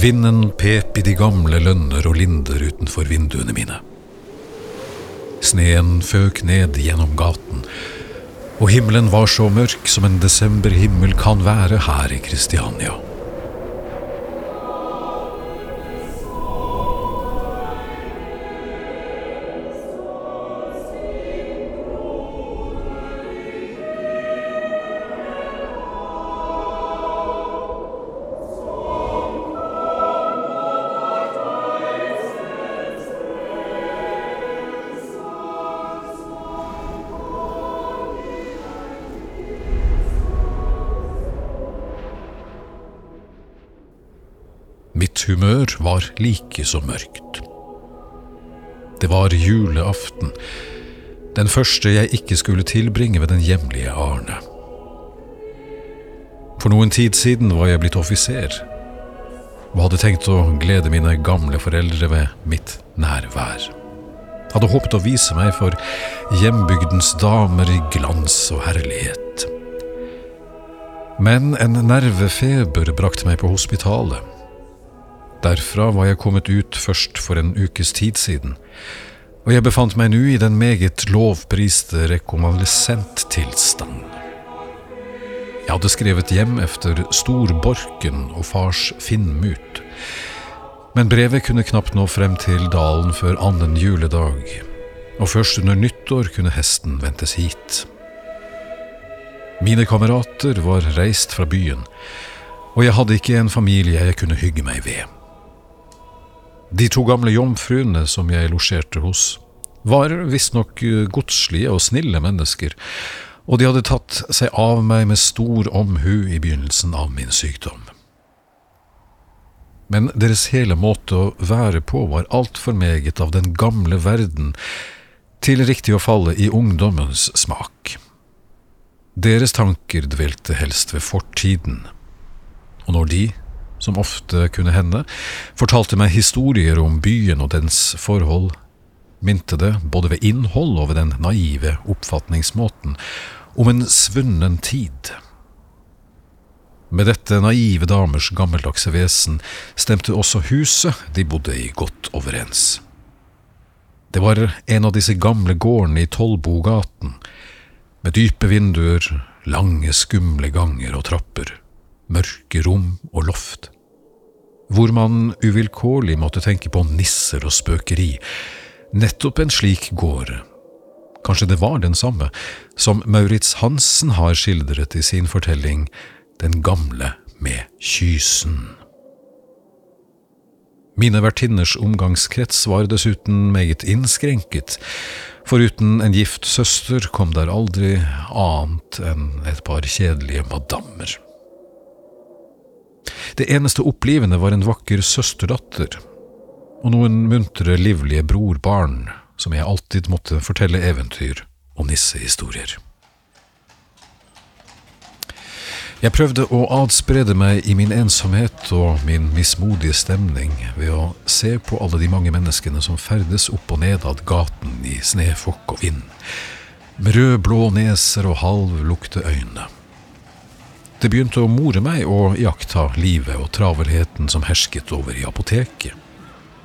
Vinden pep i de gamle lønner og linder utenfor vinduene mine. Sneen føk ned gjennom gaten, og himmelen var så mørk som en desemberhimmel kan være her i Kristiania. Humør var like så mørkt. Det var juleaften, den første jeg ikke skulle tilbringe ved den hjemlige Arne. For noen tid siden var jeg blitt offiser, og hadde tenkt å glede mine gamle foreldre ved mitt nærvær. Hadde håpet å vise meg for hjembygdens damer i glans og herlighet. Men en nervefeber brakte meg på hospitalet. Derfra var jeg kommet ut først for en ukes tid siden, og jeg befant meg nå i den meget lovpriste rekonvalesenttilstand. Jeg hadde skrevet hjem efter Storborken og fars Finnmut, men brevet kunne knapt nå frem til dalen før annen juledag, og først under nyttår kunne hesten ventes hit. Mine kamerater var reist fra byen, og jeg hadde ikke en familie jeg kunne hygge meg ved. De to gamle jomfruene som jeg losjerte hos, var visstnok godslige og snille mennesker, og de hadde tatt seg av meg med stor omhu i begynnelsen av min sykdom. Men deres hele måte å være på var altfor meget av den gamle verden til riktig å falle i ungdommens smak. Deres tanker dvelte helst ved fortiden, og når de, som ofte kunne hende, fortalte meg historier om byen og dens forhold, minte det, både ved innhold og ved den naive oppfatningsmåten, om en svunnen tid. Med dette naive damers gammeldagse vesen stemte også huset de bodde i godt overens. Det var en av disse gamle gårdene i Tollbogaten, med dype vinduer, lange, skumle ganger og trapper, mørke rom og loft, hvor man uvilkårlig måtte tenke på nisser og spøkeri. Nettopp en slik gård, kanskje det var den samme, som Maurits Hansen har skildret i sin fortelling Den gamle med kysen. Mine vertinners omgangskrets var dessuten meget innskrenket, foruten en gift søster kom der aldri annet enn et par kjedelige madammer. Det eneste opplivende var en vakker søsterdatter, og noen muntre, livlige brorbarn, som jeg alltid måtte fortelle eventyr og nissehistorier. Jeg prøvde å adsprede meg i min ensomhet og min mismodige stemning ved å se på alle de mange menneskene som ferdes opp og ned ad gaten i snøfokk og vind, med rød-blå neser og halvlukte øyne. Det begynte å more meg å iaktta livet og travelheten som hersket over i apoteket.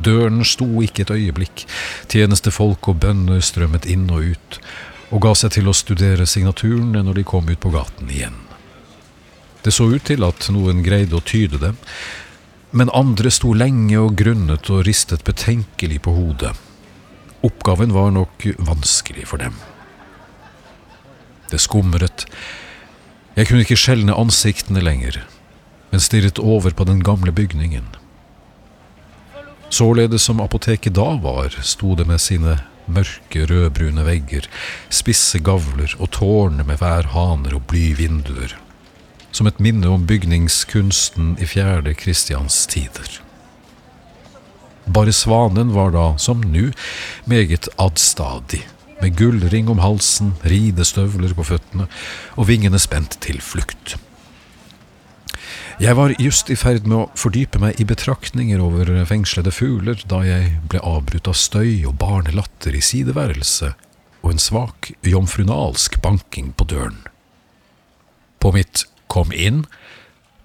Døren sto ikke et øyeblikk, tjenestefolk og bønder strømmet inn og ut, og ga seg til å studere signaturene når de kom ut på gaten igjen. Det så ut til at noen greide å tyde dem, men andre sto lenge og grunnet og ristet betenkelig på hodet. Oppgaven var nok vanskelig for dem. Det skumret. Jeg kunne ikke skjelne ansiktene lenger, men stirret over på den gamle bygningen. Således som apoteket da var, sto det med sine mørke, rødbrune vegger, spisse gavler og tårn med værhaner og blyvinduer som et minne om bygningskunsten i fjerde Kristians tider. Bare svanen var da, som nu, meget adstadig, med gullring om halsen, ridestøvler på føttene og vingene spent til flukt. Jeg var just i ferd med å fordype meg i betraktninger over fengslede fugler da jeg ble avbrutt av støy og barnelatter i sideværelset og en svak jomfrunalsk banking på døren. På mitt kom inn,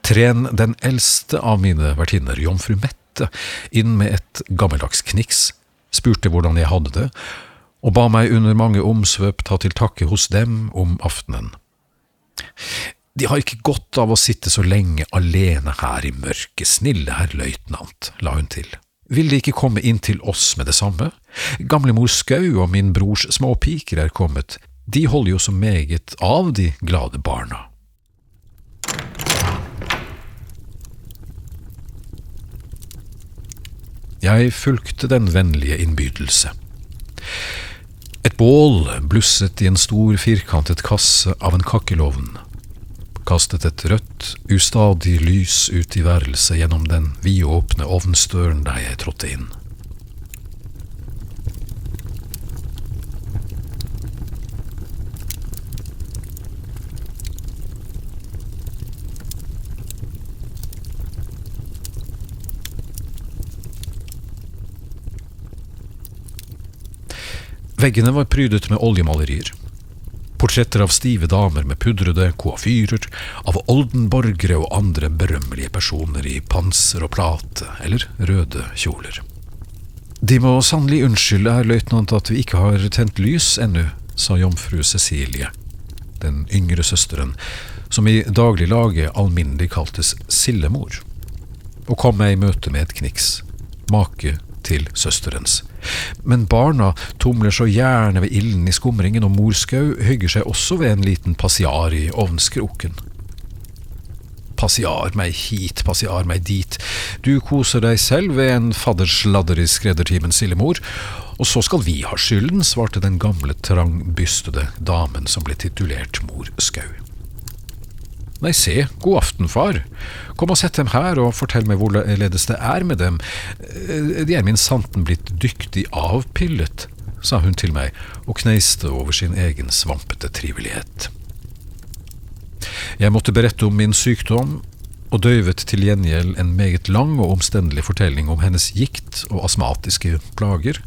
tren den eldste av mine vertinner, jomfru Mette, inn med et gammeldags kniks, spurte hvordan jeg hadde det, og ba meg under mange omsvøp ta til takke hos dem om aftenen. De har ikke godt av å sitte så lenge alene her i mørket, snille herr løytnant, la hun til. Vil De ikke komme inn til oss med det samme? Gamlemor Skau og min brors småpiker er kommet, de holder jo så meget av de glade barna. Jeg fulgte den vennlige innbydelse. Et bål blusset i en stor, firkantet kasse av en kakkelovn, kastet et rødt, ustadig lys ut i værelset gjennom den vidåpne ovnsdøren der jeg trådte inn. Veggene var prydet med oljemalerier. Portretter av stive damer med pudrede koafyrer, av oldenborgere og andre berømmelige personer i panser og plate eller røde kjoler. De må sannelig unnskylde, herr løytnant, at vi ikke har tent lys ennå, sa jomfru Cecilie, den yngre søsteren, som i dagliglaget alminnelig kaltes Sillemor, og kom meg i møte med et kniks, make til søsterens. Men barna tumler så gjerne ved ilden i skumringen, og morskau hygger seg også ved en liten passiar i ovnskroken. Passiar meg hit, passiar meg dit, du koser deg selv ved en faddersladder i skreddertimen, Sillemor, og så skal vi ha skylden, svarte den gamle, trangbystede damen som ble titulert mor Skau. Nei, se, god aften, far. Kom og sett dem her, og fortell meg hvorledes det er med dem. Eh, de er min santen blitt dyktig avpillet, sa hun til meg og kneiste over sin egen svampete trivelighet. Jeg måtte berette om min sykdom, og døyvet til gjengjeld en meget lang og omstendelig fortelling om hennes gikt og astmatiske plager.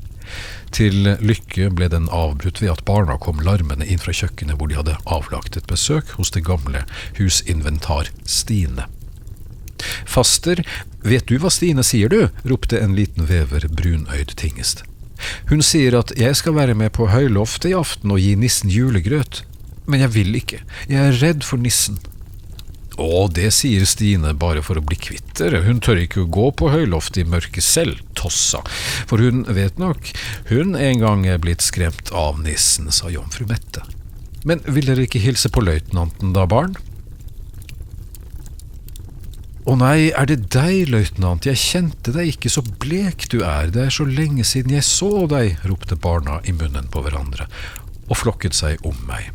Til lykke ble den avbrutt ved at barna kom larmende inn fra kjøkkenet hvor de hadde avlagt et besøk hos det gamle husinventar Stine. Faster, vet du hva Stine sier, du? ropte en liten vever, brunøyd tingest. Hun sier at jeg skal være med på høyloftet i aften og gi nissen julegrøt, men jeg vil ikke, jeg er redd for nissen. Å, det sier Stine bare for å bli kvitt dere, hun tør ikke å gå på høyloftet i mørket selv, tossa, for hun vet nok, hun en gang er blitt skremt av nissen, sa jomfru Mette. Men vil dere ikke hilse på løytnanten da, barn? Å nei, er det deg, løytnant, jeg kjente deg ikke, så blek du er, det er så lenge siden jeg så deg, ropte barna i munnen på hverandre, og flokket seg om meg.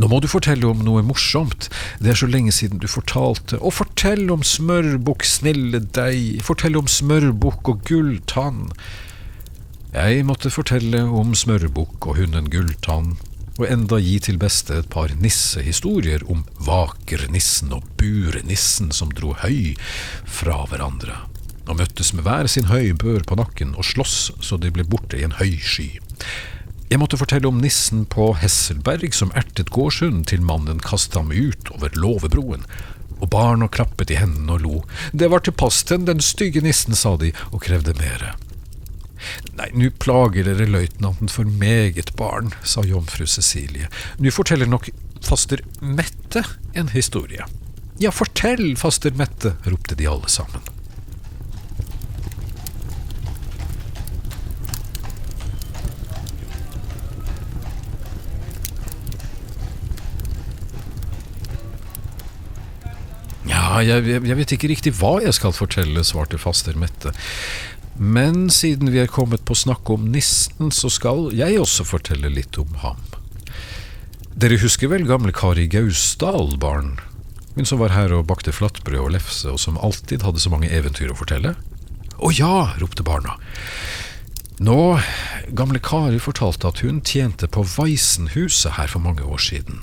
Nå må du fortelle om noe morsomt, det er så lenge siden du fortalte, og fortell om smørbukk, snille deg, fortell om smørbukk og gulltann. Jeg måtte fortelle om smørbukk og hunden Gulltann, og enda gi til beste et par nissehistorier om vakernissen og burenissen som dro høy fra hverandre, og møttes med hver sin høybør på nakken og sloss så de ble borte i en høy sky. Jeg måtte fortelle om nissen på Hesselberg som ertet gårdshunden til mannen kastet ham ut over låvebroen, og barna klappet i hendene og lo. Det var til pass til den stygge nissen, sa de, og krevde mere. Nei, nu plager dere løytnanten for meget, barn, sa jomfru Cecilie. Nu forteller nok faster Mette en historie. Ja, fortell, faster Mette, ropte de alle sammen. Jeg, jeg, vet ikke riktig hva jeg skal fortelle, svarte faster Mette. Men siden vi er kommet på snakk om nissen, så skal jeg også fortelle litt om ham. Dere husker vel gamle Kari Gausdal, barn? Hun som var her og bakte flatbrød og lefse, og som alltid hadde så mange eventyr å fortelle? Å ja, ropte barna. Nå, gamle Kari fortalte at hun tjente på Vaisenhuset her for mange år siden.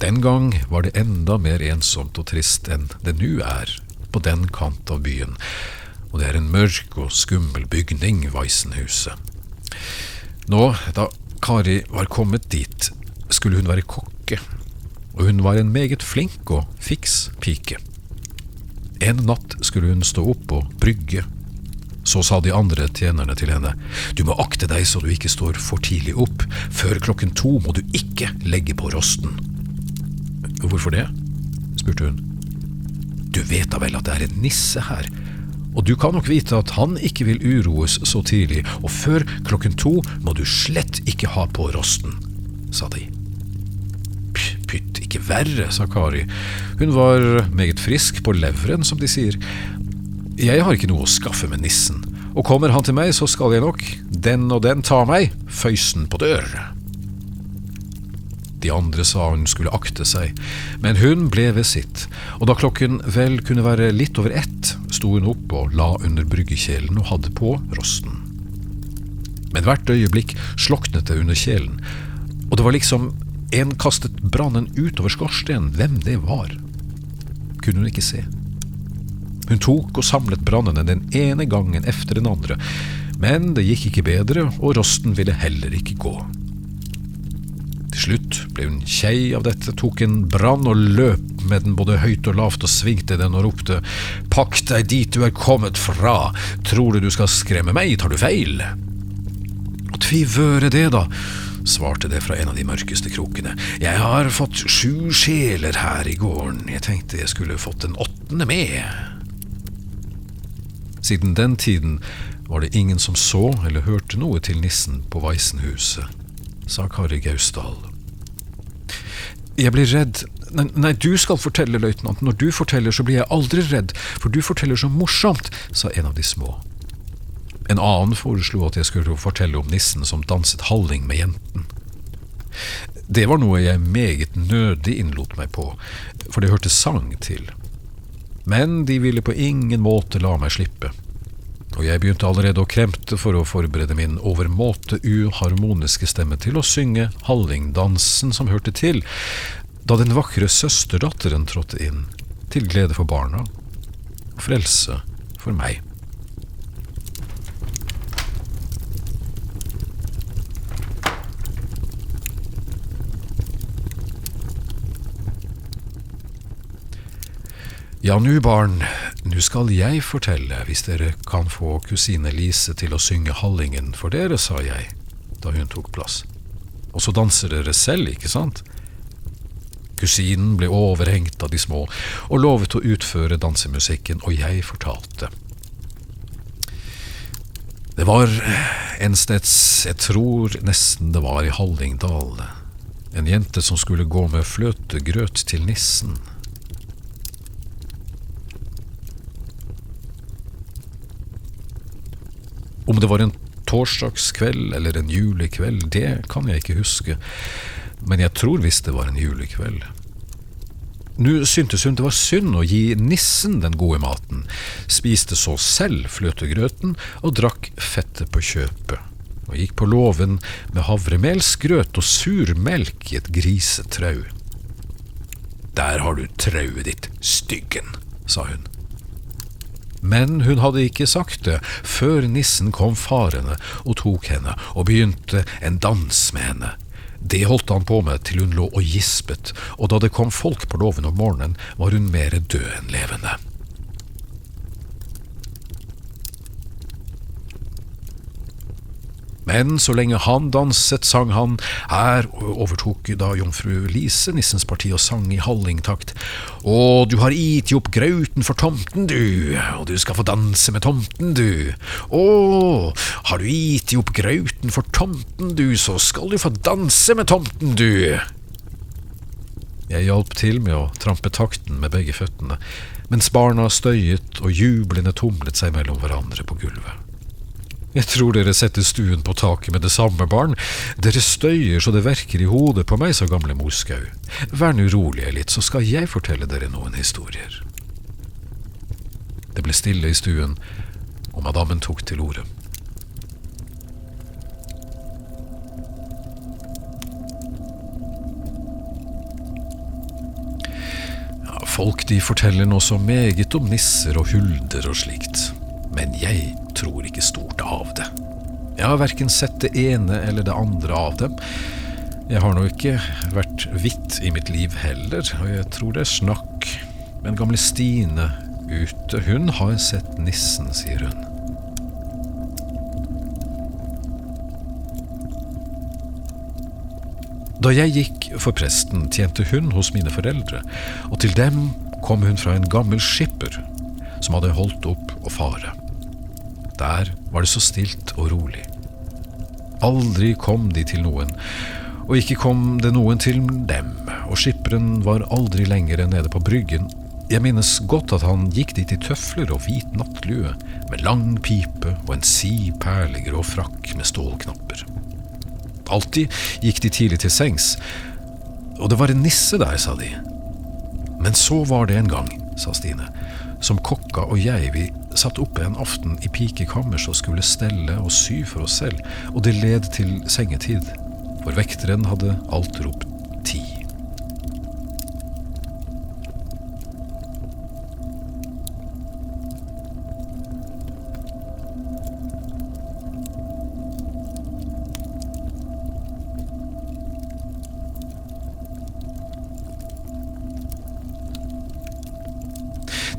Den gang var det enda mer ensomt og trist enn det nå er på den kant av byen, og det er en mørk og skummel bygning, Weissenhuset. Nå, da Kari var kommet dit, skulle hun være kokke, og hun var en meget flink og fiks pike. En natt skulle hun stå opp og brygge. Så sa de andre tjenerne til henne, du må akte deg så du ikke står for tidlig opp, før klokken to må du ikke legge på rosten. Hvorfor det? spurte hun. Du vet da vel at det er en nisse her, og du kan nok vite at han ikke vil uroes så tidlig, og før klokken to må du slett ikke ha på rosten, sa de. Pytt, ikke verre, sa Kari. Hun var meget frisk på leveren, som de sier. Jeg har ikke noe å skaffe med nissen, og kommer han til meg, så skal jeg nok, den og den ta meg, føysen på dør. De andre sa hun skulle akte seg, men hun ble ved sitt, og da klokken vel kunne være litt over ett, sto hun opp og la under bryggekjelen og hadde på rosten. Men hvert øyeblikk sloknet det under kjelen, og det var liksom en kastet brannen utover skorstenen. Hvem det var, kunne hun ikke se. Hun tok og samlet brannene den ene gangen efter den andre, men det gikk ikke bedre, og rosten ville heller ikke gå. Til slutt ble hun kjei av dette, tok en brann og løp med den både høyt og lavt og svingte den og ropte Pakk deg dit du er kommet fra, tror du du skal skremme meg, tar du feil? Og tvivøre det, da, svarte det fra en av de mørkeste krokene. Jeg har fått sju sjeler her i gården, jeg tenkte jeg skulle fått den åttende med. Siden den tiden var det ingen som så eller hørte noe til nissen på Veisenhuset, sa Kari Gausdal. Jeg blir redd. Nei, nei, du skal fortelle, løytnant. Når du forteller, så blir jeg aldri redd, for du forteller så morsomt, sa en av de små. En annen foreslo at jeg skulle fortelle om nissen som danset halling med jenten. Det var noe jeg meget nødig innlot meg på, for det hørte sang til. Men de ville på ingen måte la meg slippe, og jeg begynte allerede å kremte for å forberede min overmåte uharmoniske stemme til å synge hallingdansen som hørte til, da den vakre søsterdatteren trådte inn, til glede for barna frelse for meg. Ja, nu barn, nu skal jeg fortelle, hvis dere kan få kusine Lise til å synge Hallingen for dere, sa jeg, da hun tok plass. Og så danser dere selv, ikke sant? Kusinen ble overhengt av de små, og lovet å utføre dansemusikken, og jeg fortalte. Det var en steds, jeg tror nesten det var i Hallingdal, en jente som skulle gå med fløtegrøt til nissen. Om det var en torsdagskveld eller en julekveld, det kan jeg ikke huske, men jeg tror visst det var en julekveld. Nå syntes hun det var synd å gi nissen den gode maten, spiste så selv fløtegrøten og drakk fettet på kjøpet, og gikk på låven med havremelsgrøt og sur melk i et grisetrau. Der har du trauet ditt, styggen, sa hun. Men hun hadde ikke sagt det før nissen kom farende og tok henne og begynte en dans med henne. Det holdt han på med til hun lå og gispet, og da det kom folk på låven om morgenen, var hun mer død enn levende. Men så lenge han danset, sang han. Her overtok da jomfru Lise nissens parti og sang i hallingtakt. Å, du har iti opp grauten for tomten, du, og du skal få danse med tomten, du. Å, har du iti opp grauten for tomten, du, så skal du få danse med tomten, du. Jeg hjalp til med å trampe takten med begge føttene, mens barna støyet og jublende tumlet seg mellom hverandre på gulvet. Jeg tror dere setter stuen på taket med det samme, barn. Dere støyer så det verker i hodet på meg, sa gamle Moskaug. Vær nå rolige litt, så skal jeg fortelle dere noen historier. Det ble stille i stuen, og madammen tok til orde. Ja, folk de forteller nå så meget om nisser og hulder og slikt, men jeg tror ikke stort av det. Jeg har verken sett det ene eller det andre av dem. Jeg har nå ikke vært hvitt i mitt liv heller, og jeg tror det er snakk. Men gamle Stine ute, hun har sett nissen, sier hun. Da jeg gikk for presten, tjente hun hos mine foreldre, og til dem kom hun fra en gammel skipper som hadde holdt opp å fare. Der var det så stilt og rolig. Aldri kom de til noen, og ikke kom det noen til dem, og skipperen var aldri lenger nede på bryggen. Jeg minnes godt at han gikk dit i tøfler og hvit nattlue, med lang pipe og en si perlegrå frakk med stålknapper. Alltid gikk de tidlig til sengs, og det var en nisse der, sa de. Men så var det en gang, sa Stine, som kokka og jeg vi satt oppe en aften i pikekammers og skulle stelle og sy for oss selv, og det led til sengetid, for vekteren hadde alt ropt ti.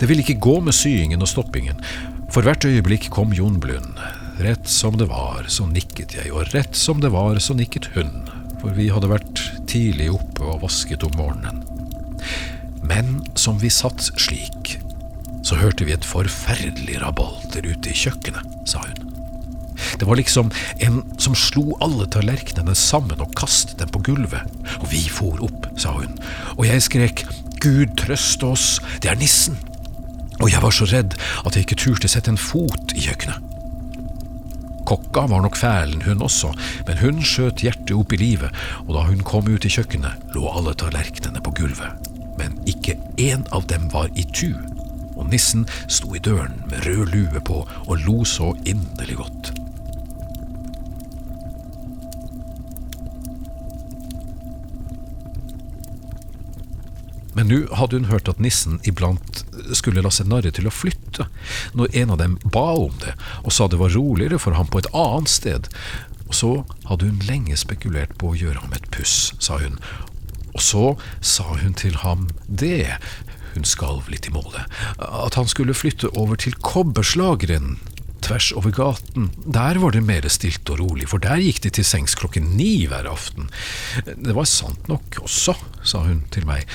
Det ville ikke gå med syingen og stoppingen. For hvert øyeblikk kom Jon Blund. Rett som det var, så nikket jeg, og rett som det var, så nikket hun, for vi hadde vært tidlig oppe og vasket om morgenen. Men som vi satt slik, så hørte vi et forferdelig rabalder ute i kjøkkenet, sa hun. Det var liksom en som slo alle tallerkenene sammen og kastet dem på gulvet. Og vi for opp, sa hun, og jeg skrek Gud trøste oss, det er nissen. Og jeg var så redd at jeg ikke turte sette en fot i kjøkkenet. Kokka var nok fælen, hun også, men hun skjøt hjertet opp i livet, og da hun kom ut i kjøkkenet, lå alle tallerkenene på gulvet. Men ikke én av dem var i tu, og nissen sto i døren med rød lue på og lo så inderlig godt. Men nå hadde hun hørt at nissen iblant skulle la seg narre til å flytte, når en av dem ba om det og sa det var roligere for ham på et annet sted. Og så hadde hun lenge spekulert på å gjøre ham et puss, sa hun. Og så sa hun til ham det, hun skalv litt i målet, at han skulle flytte over til kobberslageren tvers over gaten. Der var det mer stilt og rolig, for der gikk de til sengs klokken ni hver aften. Det var sant nok også, sa hun til meg,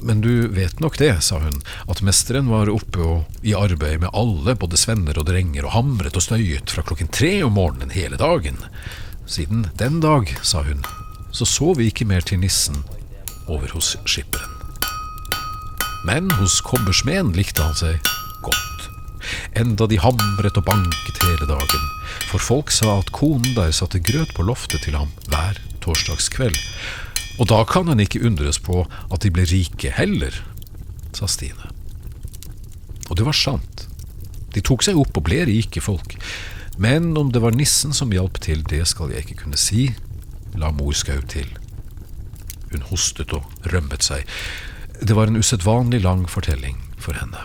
men du vet nok det, sa hun, at mesteren var oppe og i arbeid med alle, både svenner og drenger, og hamret og støyet fra klokken tre om morgenen hele dagen. Siden den dag, sa hun, så så vi ikke mer til nissen over hos skipperen. Men hos kobbersmeden likte han seg godt, enda de hamret og banket hele dagen, for folk sa at konen der satte grøt på loftet til ham hver torsdagskveld, og da kan en ikke undres på at de ble rike heller, sa Stine. Og det var sant. De tok seg opp og ble rike folk. Men om det var nissen som hjalp til, det skal jeg ikke kunne si, la mor Skau til. Hun hostet og rømmet seg. Det var en usedvanlig lang fortelling for henne.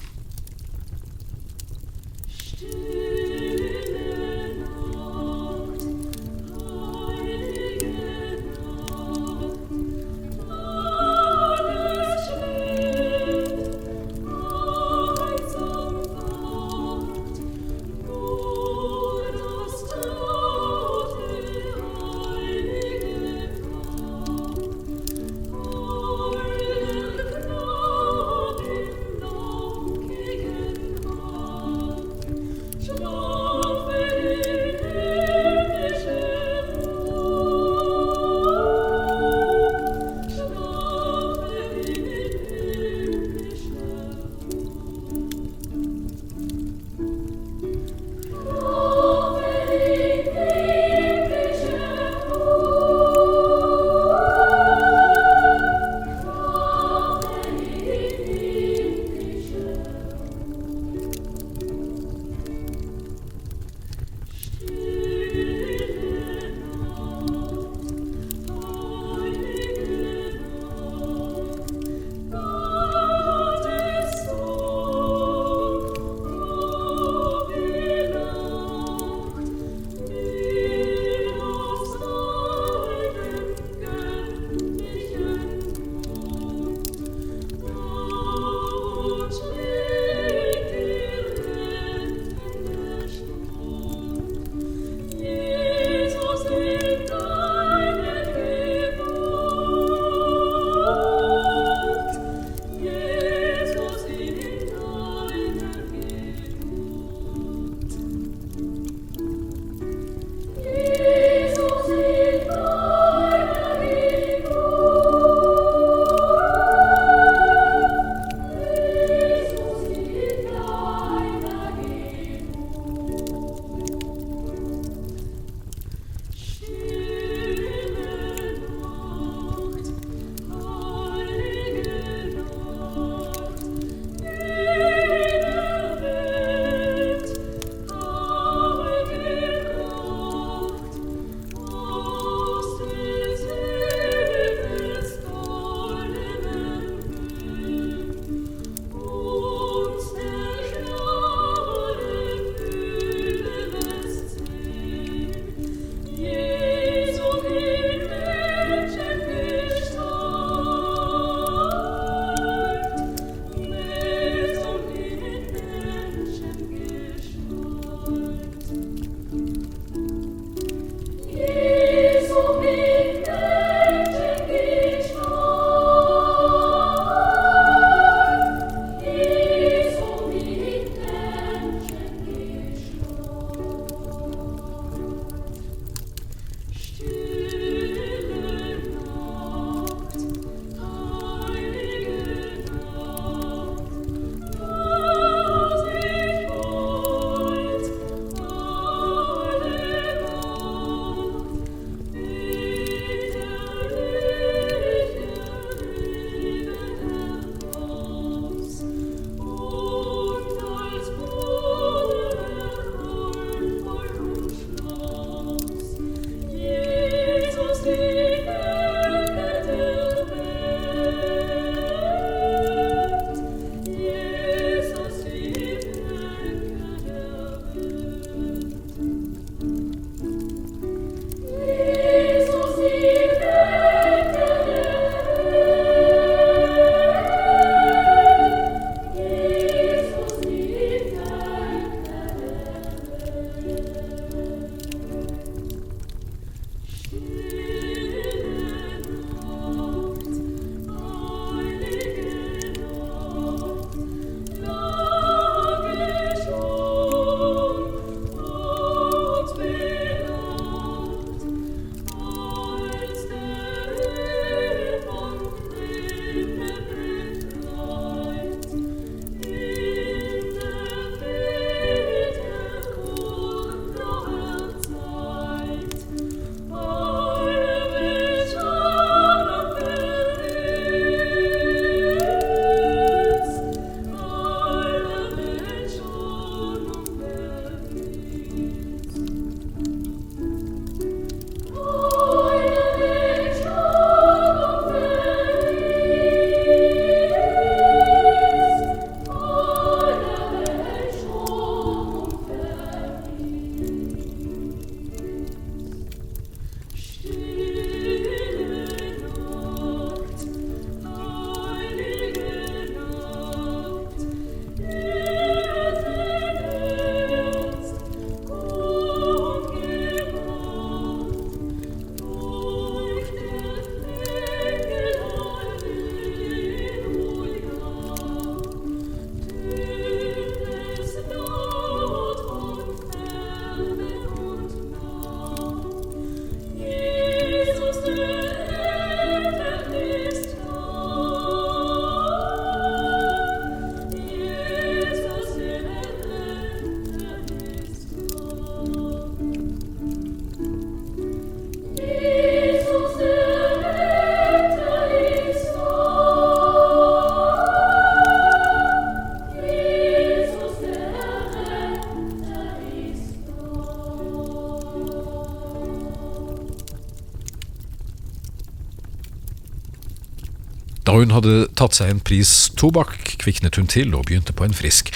Da hun hadde tatt seg en pris tobakk, kviknet hun til og begynte på en frisk.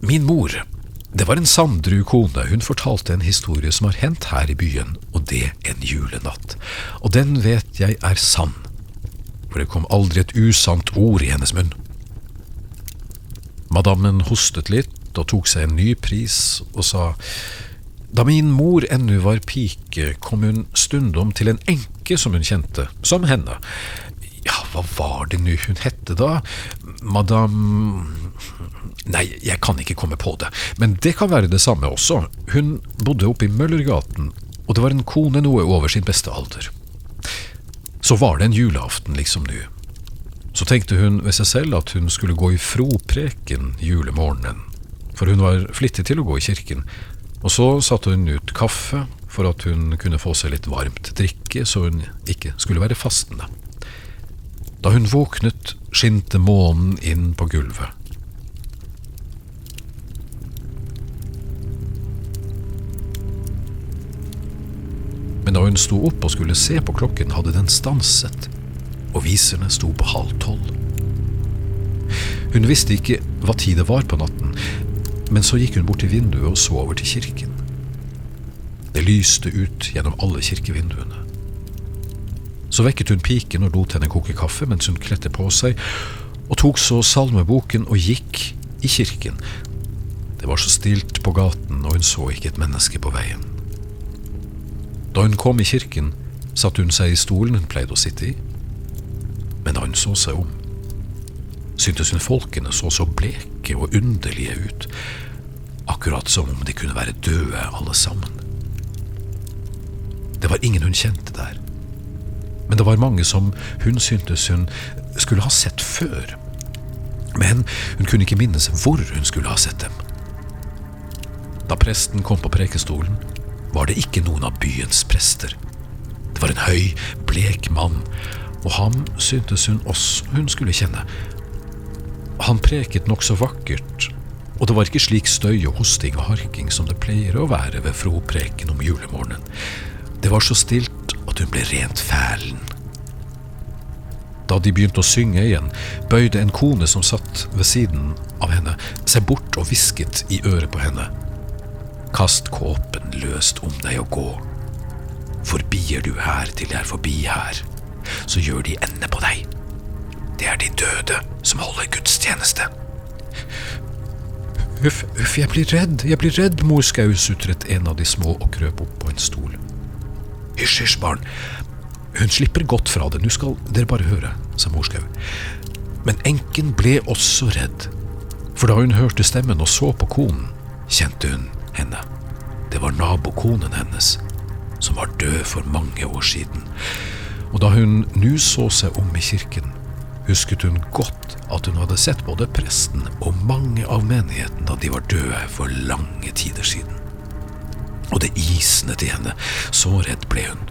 Min mor, det var en sandru kone, hun fortalte en historie som har hendt her i byen, og det en julenatt. Og den vet jeg er sann, for det kom aldri et usant ord i hennes munn. Madammen hostet litt og tok seg en ny pris og sa da min mor ennu var pike, kom hun stundom til en enke som hun kjente, som henne. Hva var det nå hun hette da? Madame Nei, jeg kan ikke komme på det, men det kan være det samme også. Hun bodde oppe i Møllergaten, og det var en kone noe over sin beste alder. Så var det en julaften liksom nå. Så tenkte hun ved seg selv at hun skulle gå i fropreken julemorgenen, for hun var flittig til å gå i kirken, og så satte hun ut kaffe for at hun kunne få seg litt varmt drikke, så hun ikke skulle være fastende. Da hun våknet, skinte månen inn på gulvet. Men da hun sto opp og skulle se på klokken, hadde den stanset, og viserne sto på halv tolv. Hun visste ikke hva tid det var på natten, men så gikk hun bort til vinduet og så over til kirken. Det lyste ut gjennom alle kirkevinduene. Så vekket hun piken og lot henne koke kaffe mens hun kledde på seg, og tok så salmeboken og gikk i kirken. Det var så stilt på gaten, og hun så ikke et menneske på veien. Da hun kom i kirken, satte hun seg i stolen hun pleide å sitte i. Men da hun så seg om, syntes hun folkene så så bleke og underlige ut, akkurat som om de kunne være døde alle sammen. Det var ingen hun kjente der men det var mange som hun syntes hun skulle ha sett før. Men hun kunne ikke minnes hvor hun skulle ha sett dem. Da presten kom på prekestolen, var det ikke noen av byens prester. Det var en høy, blek mann, og ham syntes hun også hun skulle kjenne. Han preket nokså vakkert, og det var ikke slik støy og hosting og harking som det pleier å være ved fropreken om julemorgenen. Det var så stilt at hun ble rent fælen. Da de begynte å synge igjen, bøyde en kone som satt ved siden av henne, seg bort og hvisket i øret på henne. Kast kåpen løst om deg og gå. Forbier du her til jeg er forbi her, så gjør de ende på deg. Det er de døde som holder gudstjeneste. Uff, uff, jeg blir redd, jeg blir redd, mor Skau, sutret en av de små og krøp opp på en stol. Hysj, hysj, barn. Hun slipper godt fra det, nå skal dere bare høre, sa Morskau. Men enken ble også redd, for da hun hørte stemmen og så på konen, kjente hun henne. Det var nabokonen hennes, som var død for mange år siden. Og da hun nå så seg om i kirken, husket hun godt at hun hadde sett både presten og mange av menigheten da de var døde for lange tider siden og det isnet i henne, så redd ble hun.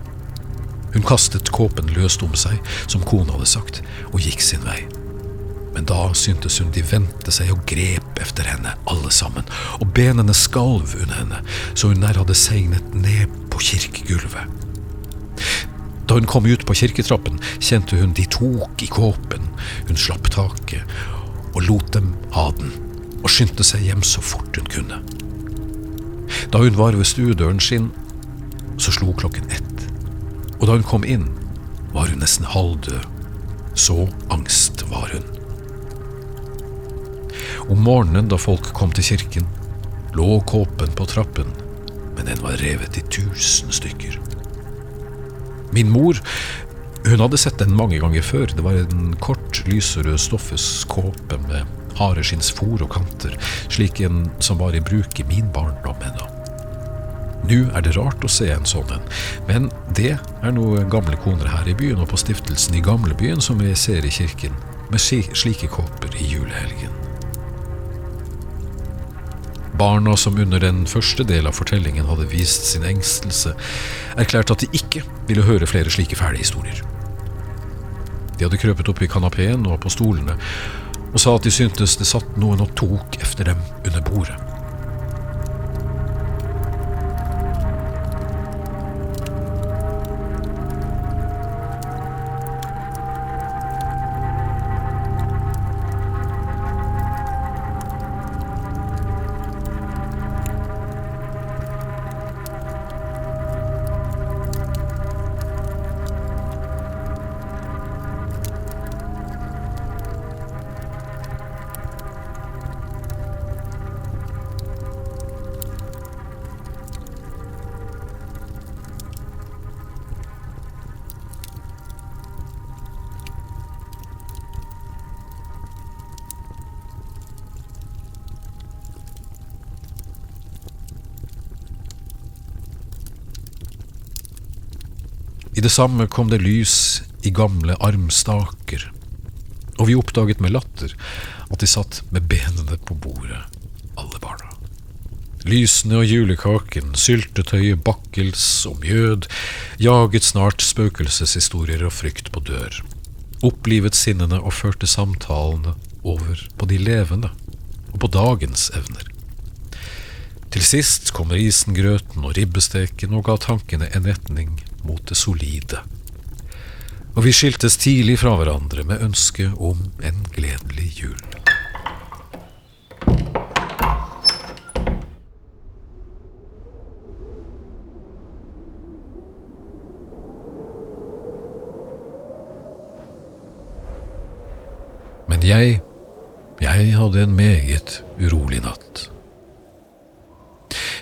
Hun kastet kåpen løst om seg, som kona hadde sagt, og gikk sin vei. Men da syntes hun de vendte seg og grep efter henne, alle sammen, og benene skalv under henne, så hun nær hadde segnet ned på kirkegulvet. Da hun kom ut på kirketrappen, kjente hun de tok i kåpen, hun slapp taket, og lot dem ha den, og skyndte seg hjem så fort hun kunne. Da hun var ved stuedøren sin, så slo klokken ett, og da hun kom inn, var hun nesten halvdød. Så angst var hun. Om morgenen da folk kom til kirken, lå kåpen på trappen, men den var revet i tusen stykker. Min mor hun hadde sett den mange ganger før. Det var en kort, lyserød stoffes kåpe med hareskinnsfor og kanter, slik en som var i bruk i min barndom ennå. Nå er det rart å se en sånn en, men det er noe gamle koner her i byen og på stiftelsen i gamlebyen som vi ser i kirken, med slike kåper i julehelgen. Barna som under den første del av fortellingen hadde vist sin engstelse, erklærte at de ikke ville høre flere slike fæle historier. De hadde krøpet opp i kanapeen og på stolene, og sa at de syntes det satt noen og tok efter dem under bordet. I det samme kom det lys i gamle armstaker, og vi oppdaget med latter at de satt med benene på bordet, alle barna. Lysene og julekaken, syltetøyet, bakkels og mjød jaget snart spøkelseshistorier og frykt på dør, opplivet sinnene og førte samtalene over på de levende og på dagens evner. Til sist kom risengrøten og ribbesteken og ga tankene en retning mot det solide. Og vi skiltes tidlig fra hverandre med ønske om en gledelig jul. Men jeg, jeg hadde en meget urolig natt.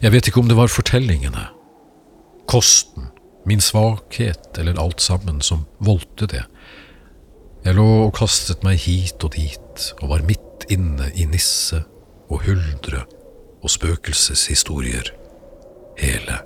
Jeg vet ikke om det var fortellingene, kosten, min svakhet eller alt sammen som voldte det. Jeg lå og kastet meg hit og dit og var midt inne i nisse og huldre og spøkelseshistorier hele